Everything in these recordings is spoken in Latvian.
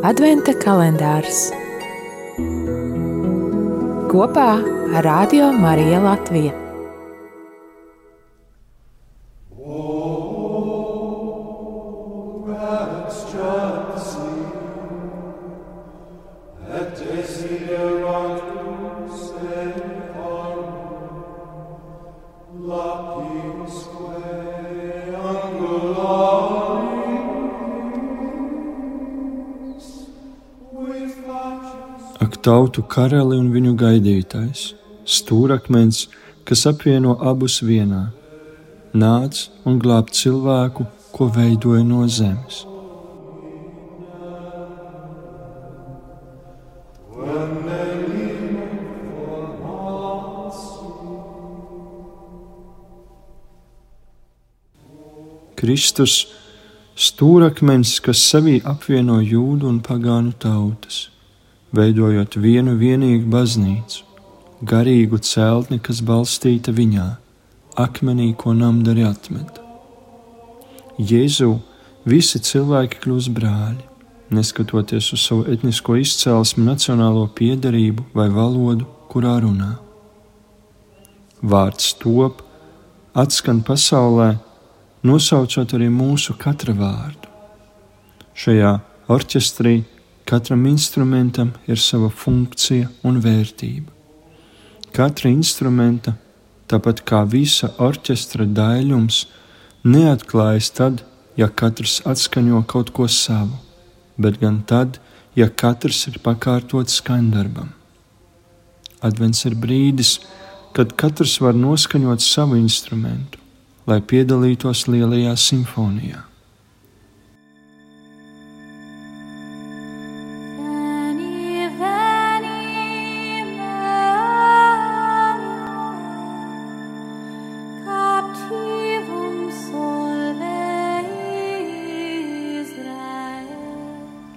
Adventa kalendārs kopā ar Radio Mariju Latviju. Ak, tautu karali un viņu gaidītājs, stūrakmens, kas apvieno abus vienā, nāc un glāb cilvēku, ko veidoja no zemes. Kristus stūrakmens, kas sevī apvieno jūdu un pagānu tautas, veidojot vienu vienīgu baznīcu, garīgu celtni, kas balstīta viņā, akmenī, ko namdari atmeta. Jēzu visi cilvēki kļūst brāļi, neskatoties uz savu etnisko izcelsmi, nacionālo piedarību vai valodu, kurā runā. Vārds top, atskan pasaulē, nosaucot arī mūsu katra vārdu. Šajā orķestrī katram instrumentam ir sava funkcija un vērtība. Katra instrumenta, tāpat kā visa orķestra daļums, neatklājas tad, ja katrs atskaņo kaut ko savu, bet gan tad, ja katrs ir pakārtots skandarbam. Advents ir brīdis, kad katrs var noskaņot savu instrumentu lai piedalītos lielajā simfonijā.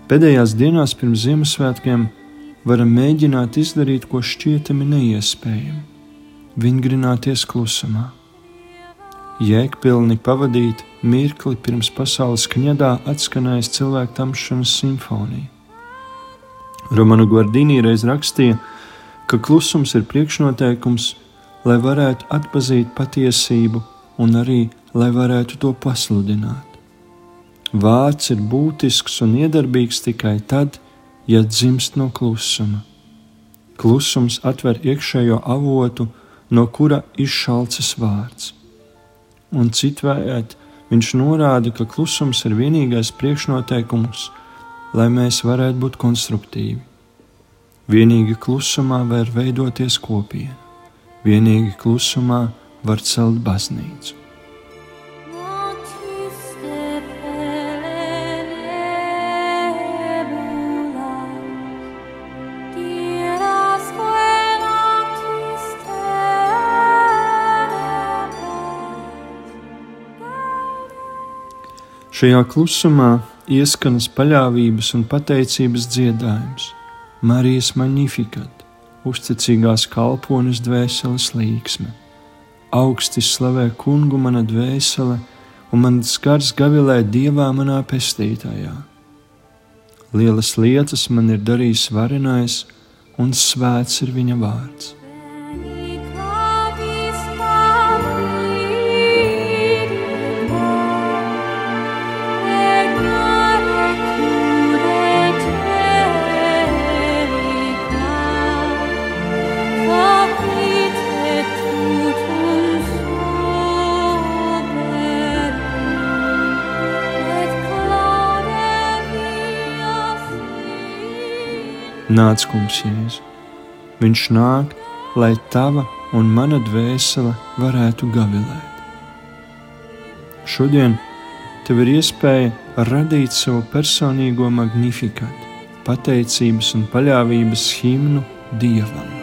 Pēdējās dienās pirms Ziemassvētkiem varam mēģināt izdarīt ko šķietami neiespējamu - vingrināties klusumā jēgpilni pavadīt mirkli pirms pasaules kņadā atskanējas cilvēku tamšanas simfonija. Romanu Guardini reiz rakstīja, ka klusums ir priekšnoteikums, lai varētu atpazīt patiesību un arī lai varētu to pasludināt. Vārds ir būtisks un iedarbīgs tikai tad, ja dzimst no klusuma. Klusums atver iekšējo avotu, no kura izšalcas vārds un citvērt, viņš norāda, ka klusums ir vienīgais priekšnoteikums, lai mēs varētu būt konstruktīvi. Vienīgi klusumā var veidoties kopiena, vienīgi klusumā var celt baznīcu. Šajā klusumā ieskanas paļāvības un pateicības dziedājums, Marijas Magnificat, uzticīgās kalpones dvēseles līksme. Augsti slavē kungu mana dvēsele, un mans gars gavilē dievā manā pestītājā. Lielas lietas man ir darījis varenais, un svēts ir viņa vārds. Nāc, kungs, Jēzu. Viņš nāk, lai tava un mana dvēsele varētu gavilēt. Šodien tev ir iespēja radīt savu personīgo magnifikātu, pateicības un paļāvības himnu Dievam.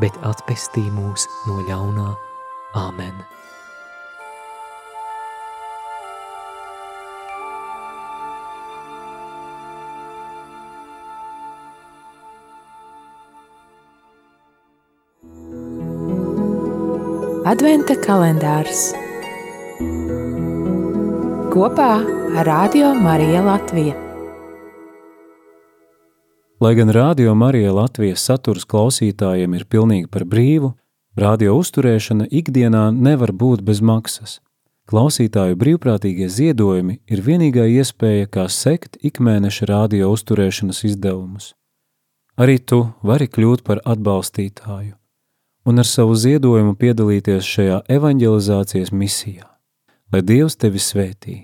bet atpestī mūs no ļaunā. Āmen! Adventa kalendārs kopā ar Radio Mariju Latviju. Lai gan Rādio Marija Latvijas saturs klausītājiem ir pilnīgi par brīvu, radio uzturēšana ikdienā nevar būt bez maksas. Klausītāju brīvprātīgie ziedojumi ir vienīgā iespēja, kā sekt ikmēneša radio uzturēšanas izdevumus. Arī tu vari kļūt par atbalstītāju un ar savu ziedojumu piedalīties šajā evanģelizācijas misijā. Lai Dievs tevi svētī!